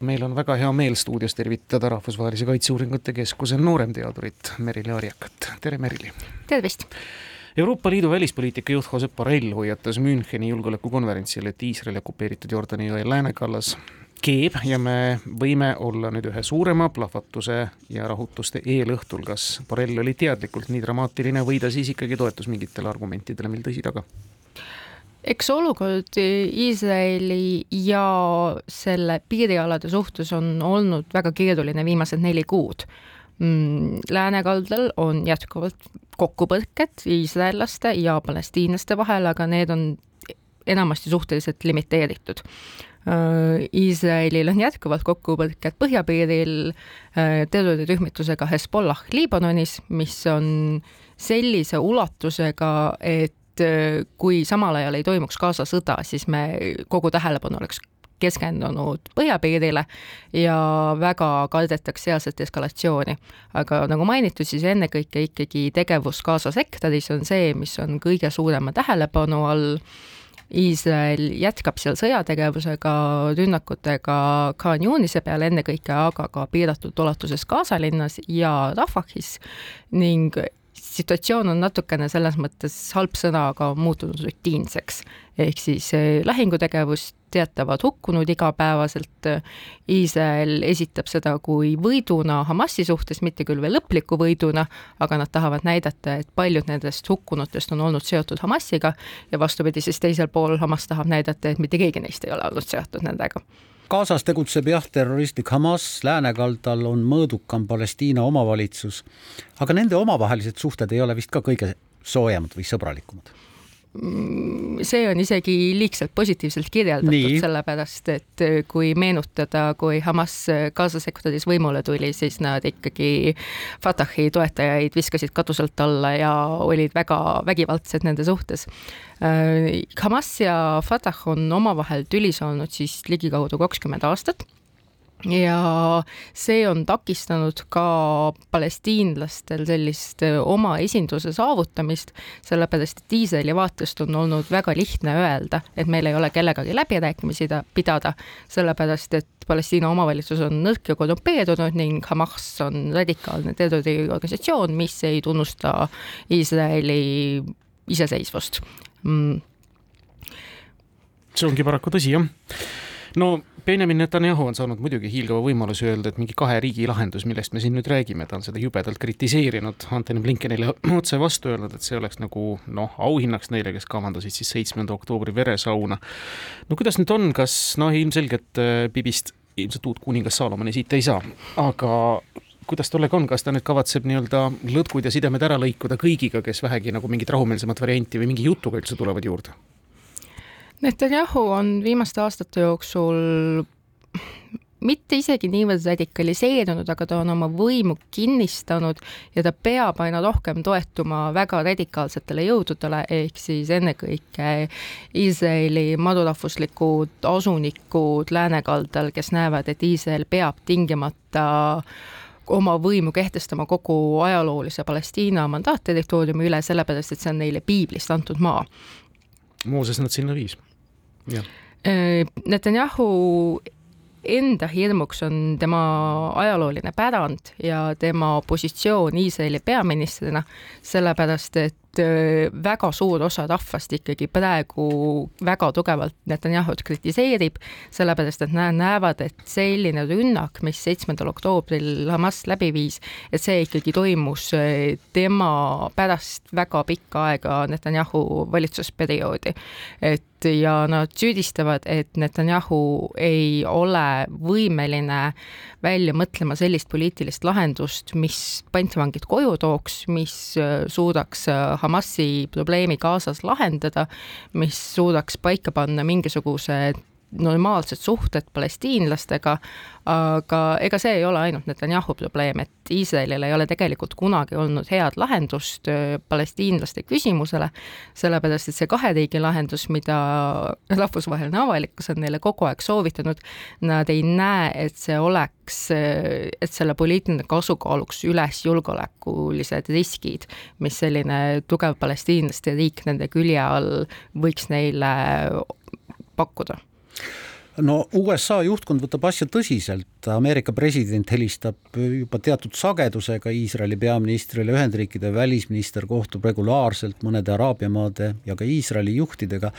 meil on väga hea meel stuudios tervitada Rahvusvahelise Kaitseuuringute Keskuse nooremteadurit Merili Arjakat, tere Merili! tervist! Euroopa Liidu välispoliitika juht Josep Borrell hoiatas Müncheni julgeolekukonverentsil, et Iisraeli okupeeritud Jordani jõe läänekallas keeb ja me võime olla nüüd ühe suurema plahvatuse ja rahutuste eelõhtul. kas Borrell oli teadlikult nii dramaatiline või ta siis ikkagi toetus mingitele argumentidele, mil tõsi taga? Eks olukord Iisraeli ja selle piirialade suhtes on olnud väga keeruline viimased neli kuud. Mm, läänekaldal on jätkuvalt kokkupõrked iisraellaste ja palestiinlaste vahel, aga need on enamasti suhteliselt limiteeritud. Iisraelil on jätkuvalt kokkupõrked põhjapiiril terrorirühmitusega Hezbollah Liibanonis, mis on sellise ulatusega, et et äh, kui samal ajal ei toimuks Gaza sõda, siis me, kogu tähelepanu oleks keskendunud põhjapiirile ja väga kardetakse sealset eskalatsiooni. aga nagu mainitud, siis ennekõike ikkagi tegevus Gaza sektoris on see, mis on kõige suurema tähelepanu all. Iisrael jätkab seal sõjategevusega, rünnakutega Khan Yunise peale ennekõike, aga ka piiratud ulatuses Gaza linnas ja Rafahis ning situatsioon on natukene selles mõttes halb sõna, aga muutunud rutiinseks. ehk siis eh, lahingutegevus, teatavad hukkunud igapäevaselt, Iisrael esitab seda kui võiduna Hamasi suhtes, mitte küll veel lõpliku võiduna, aga nad tahavad näidata, et paljud nendest hukkunutest on olnud seotud Hamasiga. Ja vastupidi, siis teisel pool Hamas tahab näidata, et mitte keegi neist ei ole olnud seotud nendega Gazas tegutseb jah, terroristlik Hamas, läänekaldal on mõõdukam Palestiina omavalitsus, aga nende omavahelised suhted ei ole vist ka kõige soojemad või sõbralikumad see on isegi liigselt positiivselt kirjeldatud, sellepärast et äh, kui meenutada, kui Hamas äh, Gaza sektoris võimule tuli, siis nad ikkagi Fatahi toetajaid viskasid katuselt alla ja olid väga vägivaldsed nende suhtes. Äh, Hamas ja Fatah on omavahel tülis olnud siis ligikaudu kakskümmend aastat ja see on takistanud ka palestiinlastel sellist oma esinduse saavutamist, sellepärast et Iisraeli vaatest on olnud väga lihtne öelda, et meil ei ole kellegagi läbirääkimisi pidada, sellepärast et Palestiina omavalitsus on nõrk ja korrumpeerunud ning Hamas on radikaalne terroriorganisatsioon, mis ei tunnusta Iisraeli iseseisvust. Mm.. see ongi paraku tõsi, jah no Benjamin Netanyahu on saanud muidugi hiilgava võimaluse öelda, et mingi kahe riigi lahendus, millest me siin nüüd räägime, ta on seda jubedalt kritiseerinud, Antony Blinkenile otse vastu öelnud, et see oleks nagu noh, auhinnaks neile, kes kavandasid siis seitsmenda oktoobri veresauna. no kuidas nüüd on, kas noh, ilmselgelt äh, Bibist ilmselt uut kuningas Saalomoni siit ei saa, aga kuidas tollega on, kas ta nüüd kavatseb nii-öelda lõtkud ja sidemed ära lõikuda kõigiga, kes vähegi nagu mingit rahumeelsemat varianti või mingi jutuga üldse tulevad juurde? Netanyahu on viimaste aastate jooksul mitte isegi niivõrd radikaliseerunud, aga ta on oma võimu kinnistanud ja ta peab aina rohkem toetuma väga radikaalsetele jõududele, ehk siis ennekõike Iisraeli madurahvuslikud asunikud läänekaldal, kes näevad, et Iisrael peab tingimata oma võimu kehtestama kogu ajaloolise Palestiina mandaatterritooriumi üle, sellepärast et see on neile piiblist antud maa. Mooses nad sinna viis Netanyahu enda hirmuks on tema ajalooline pärand ja tema positsioon Iisraeli peaministrina, sellepärast et Äh, väga suur osa rahvast ikkagi praegu väga tugevalt Netanyahut kritiseerib, sellepärast et nad näevad, et selline rünnak, mis seitsmendal oktoobril Hamas läbi viis, et see ikkagi toimus äh, tema pärast väga pikka aega Netanyahu valitsusperioodi. et ja nad süüdistavad, et Netanyahu ei ole võimeline välja mõtlema sellist poliitilist lahendust, mis pantvangid koju tooks, mis äh, suudaks Hamasi probleemi Gazas lahendada, mis suudaks paika panna mingisugused normaalsed suhted palestiinlastega, aga ega see ei ole ainult Netanyahu probleem, et Iisraelil ei ole tegelikult kunagi olnud head lahendust äh, palestiinlaste küsimusele, sellepärast et see kahe riigi lahendus, mida rahvusvaheline avalikkus on neile kogu aeg soovitanud, nad ei näe, et see oleks, äh, et selle poliitiline kasu kaaluks üles julgeolekulised riskid, mis selline tugev palestiinlaste riik nende külje all võiks neile pakkuda no USA juhtkond võtab asja tõsiselt, Ameerika president helistab juba teatud sagedusega Iisraeli peaministrile, Ühendriikide välisminister kohtub regulaarselt mõnede Araabia maade ja ka Iisraeli juhtidega.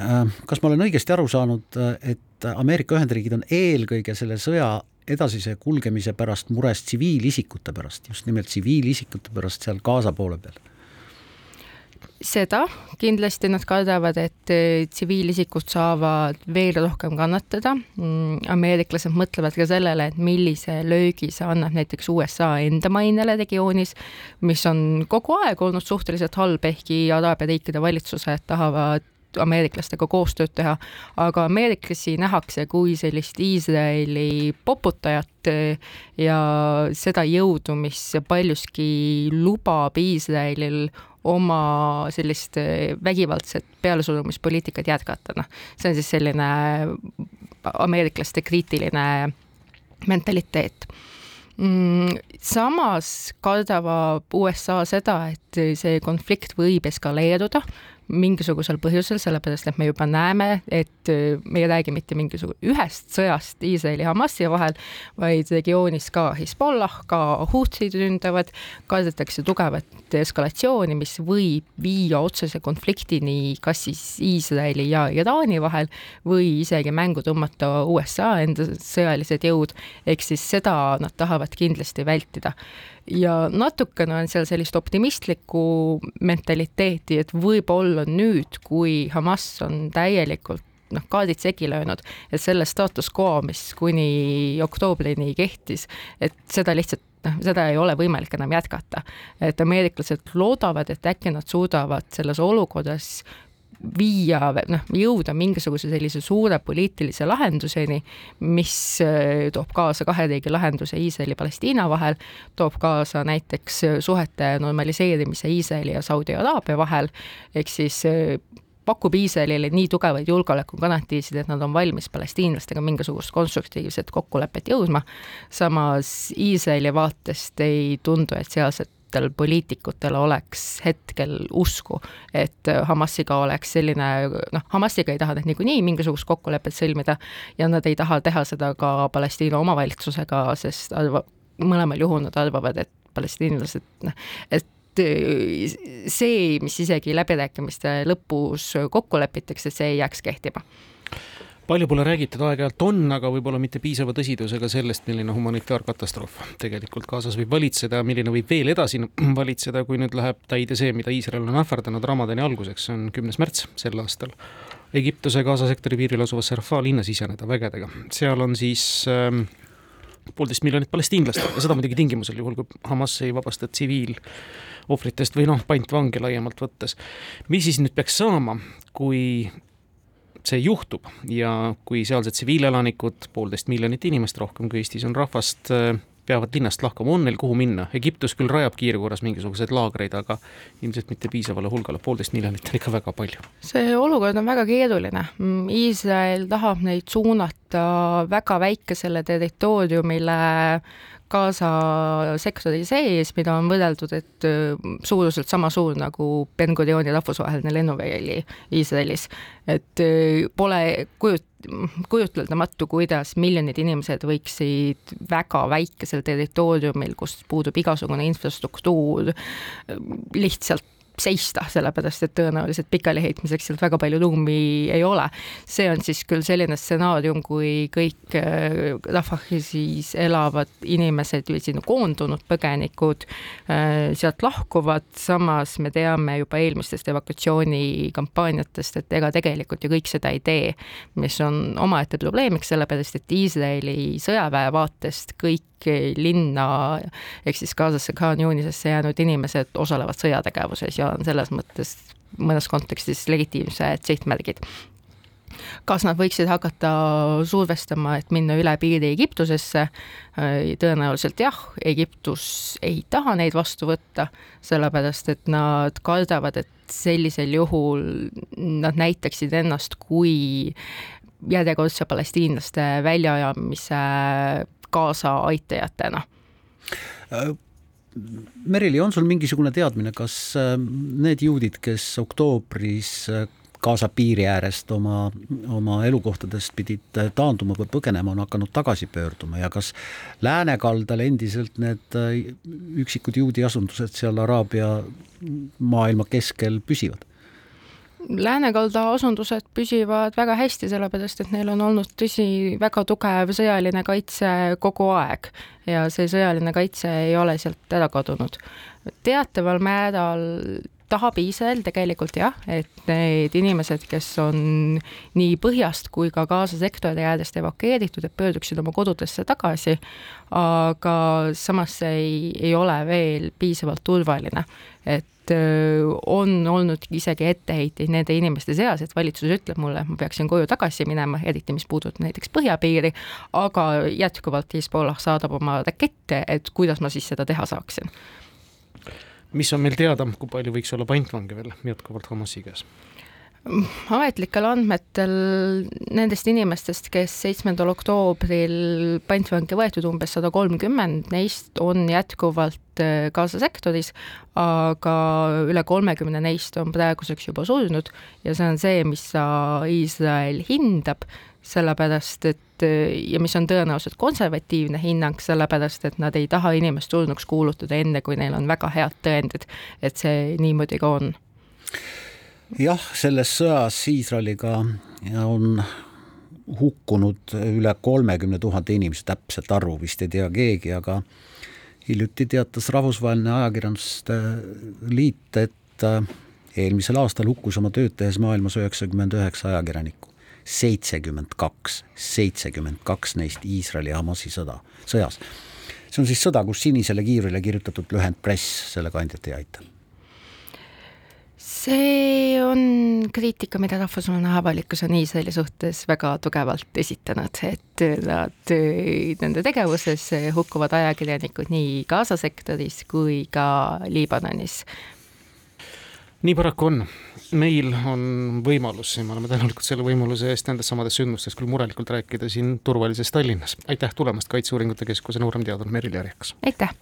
Äh, kas ma olen õigesti aru saanud, et Ameerika Ühendriigid on eelkõige selle sõja edasise kulgemise pärast mures tsiviilisikute pärast, just nimelt tsiviilisikute pärast seal Gaza poole peal? Seda kindlasti nad kardavad, et eh, tsiviilisikud saavad veel rohkem kannatada. Mm, ameeriklased mõtlevad ka sellele, et millise löögi see annab näiteks USA enda mainele regioonis, mis on kogu aeg olnud suhteliselt halb, ehkki Araabia riikide valitsused tahavad ameeriklastega koostööd teha, aga ameeriklasi nähakse kui sellist Iisraeli poputajat eh, ja seda jõudu, mis paljuski lubab Iisraelil oma sellist eh, vägivaldset pealesurumispoliitikat jätkata, noh, see on siis selline ameeriklaste kriitiline mentaliteet. Mm, samas kardab USA seda, et see konflikt võib eskaleeruda mingisugusel põhjusel, sellepärast et me juba näeme, et äh, me ei räägi mitte mingisugune ühest sõjast Iisraeli ja Hamasi vahel, vaid regioonis ka Hezbollah, ka Houthid ründavad, kardetakse tugevat eskalatsiooni, mis võib viia otsese konfliktini kas siis Iisraeli ja Iraani vahel või isegi mängu tõmmata USA enda sõjalised jõud, ehk siis seda nad tahavad kindlasti vältida. Ja natukene on seal sellist optimistlikku mentaliteeti, et võib-olla nüüd, kui Hamas on täielikult noh, kaardid segi löönud, et selle status quo, mis kuni oktoobrini kehtis, et seda lihtsalt noh, seda ei ole võimalik enam jätkata. et ameeriklased loodavad, et äkki nad suudavad selles olukorras viia, noh, jõuda mingisuguse sellise suure poliitilise lahenduseni, mis äh, toob kaasa kahe riigi lahenduse Iisraeli ja Palestiina vahel, toob kaasa näiteks suhete normaliseerimise Iisraeli ja Saudi Araabia vahel, ehk siis äh, pakub Iisraelile nii tugevaid julgeolekugarantiisid, et nad on valmis palestiinlastega mingisugust konstruktiivset kokkulepet jõudma. samas Iisraeli vaatest ei tundu, et sealsed erinevatel poliitikutel oleks hetkel usku, et Hamasiga oleks selline, noh, Hamasiga ei taha nad niikuinii mingisugust kokkulepet sõlmida ja nad ei taha teha seda ka Palestiina omavalitsusega, sest arva-, mõlemal juhul nad arvavad, et palestiinlased, noh, et see, mis isegi läbirääkimiste lõpus kokku lepitakse, see ei jääks kehtima palju pole räägitud, aeg-ajalt on, aga võib-olla mitte piisava tõsidusega sellest, milline humanitaarkatastroof tegelikult Gazas võib valitseda, milline võib veel edasi valitseda, kui nüüd läheb täide see, mida Iisrael on ähvardanud Ramadani alguseks, see on kümnes märts sel aastal. Egiptuse Gaza sektori piiril asuvasse Rafah linna siseneda vägedega, seal on siis ähm, poolteist miljonit palestiinlast ja seda muidugi tingimusel, juhul kui Hamas ei vabasta tsiviilohvritest või noh, pantvange laiemalt võttes. mis siis nüüd peaks saama, kui see juhtub ja kui sealsed tsiviilelanikud, poolteist miljonit inimest rohkem kui Eestis on rahvast, äh, peavad linnast lahkuma, on neil kuhu minna? Egiptus küll rajab kiirkorras mingisuguseid laagreid, aga ilmselt mitte piisavale hulgale, poolteist miljonit on ikka väga palju. see olukord on väga keeruline. Iisrael tahab neid suunata väga väikesele territooriumile Gaza sektori sees, mida on võrreldud, et suuruselt sama suur nagu Ben Gurioni rahvusvaheline lennuväli Iisraelis. et pole kujut-, kujutleldamatu, kuidas miljonid inimesed võiksid väga väikesel territooriumil, kus puudub igasugune infrastruktuur, lihtsalt seista, sellepärast et tõenäoliselt pikaliheitmiseks sealt väga palju ruumi ei ole. see on siis küll selline stsenaarium, kui kõik äh, Rafahis elavad inimesed või sinna koondunud põgenikud äh, sealt lahkuvad, samas me teame juba eelmistest evakuatsioonikampaaniatest, et ega tegelikult ju kõik seda ei tee, mis on omaette probleemiks, sellepärast et Iisraeli sõjaväe vaatest kõik linna ehk siis Gazasse Khan Yunisesse jäänud inimesed osalevad sõjategevuses ja on selles mõttes mõnes kontekstis legitiimsed sihtmärgid kas nad võiksid hakata survestama, et minna üle piiri Egiptusesse? tõenäoliselt jah, Egiptus ei taha neid vastu võtta, sellepärast et nad kardavad, et sellisel juhul nad näitaksid ennast kui järjekordse palestiinlaste väljaajamise kaasaaitajatena? Merili, on sul mingisugune teadmine, kas äh, need juudid, kes oktoobris äh, Gaza piiri äärest oma, oma elukohtadest pidid taanduma või põgenema, on hakanud tagasi pöörduma ja kas läänekaldal endiselt need üksikud juudi asundused seal Araabia maailma keskel püsivad? Läänekalda asundused püsivad väga hästi, sellepärast et neil on olnud tõsi, väga tugev sõjaline kaitse kogu aeg ja see sõjaline kaitse ei ole sealt ära kadunud. teataval määral tahab Iisrael tegelikult jah, et need inimesed, kes on nii põhjast kui ka Gaza sektori äärest evakueeritud, et pöörduksid oma kodudesse tagasi, aga samas see ei, ei ole veel piisavalt turvaline. et on olnud isegi etteheiteid nende inimeste seas, et valitsus ütleb mulle, et ma peaksin koju tagasi minema, eriti mis puudutab näiteks põhjapiiri, aga jätkuvalt Hezbollah saadab oma rakette, et kuidas ma siis seda teha saaksin. mis on meil teada, kui palju võiks olla pantvange veel jätkuvalt Hamasi käes? Ametlikel andmetel nendest inimestest, kes seitsmendal oktoobril pantvangi võetud umbes sada kolmkümmend, neist on jätkuvalt äh, Gaza sektoris, aga üle kolmekümne neist on praeguseks juba surnud ja see on see, mis Iisrael hindab, sellepärast et ja mis on tõenäoliselt konservatiivne hinnang, sellepärast et nad ei taha inimest surnuks kuulutada enne, kui neil on väga head tõendid, et see niimoodi ka on jah, selles sõjas Iisraeliga on hukkunud üle kolmekümne tuhande inimese, täpset arvu vist ei tea keegi, aga hiljuti teatas Rahvusvaheline Ajakirjanduste Liit, et äh, eelmisel aastal hukkus oma tööd tehes maailmas üheksakümmend üheksa ajakirjanikku. seitsekümmend kaks, seitsekümmend kaks neist Iisraeli ja Hamasi sõda, sõjas. see on siis sõda, kus sinisele kiivrile kirjutatud lühend press selle kandjat ei aita see on kriitika, mida rahvusvaheline avalikkus on Iisraeli suhtes väga tugevalt esitanud, et nad, nende tegevuses hukkuvad ajakirjanikud nii Gaza sektoris kui ka Liibanonis. nii paraku on, meil on võimalus ja me oleme tänulikud selle võimaluse eest nendest samadest sündmustest küll murelikult rääkida siin turvalises Tallinnas. aitäh tulemast, Kaitseuuringute Keskuse nooremteadur Merili Järjekas! aitäh!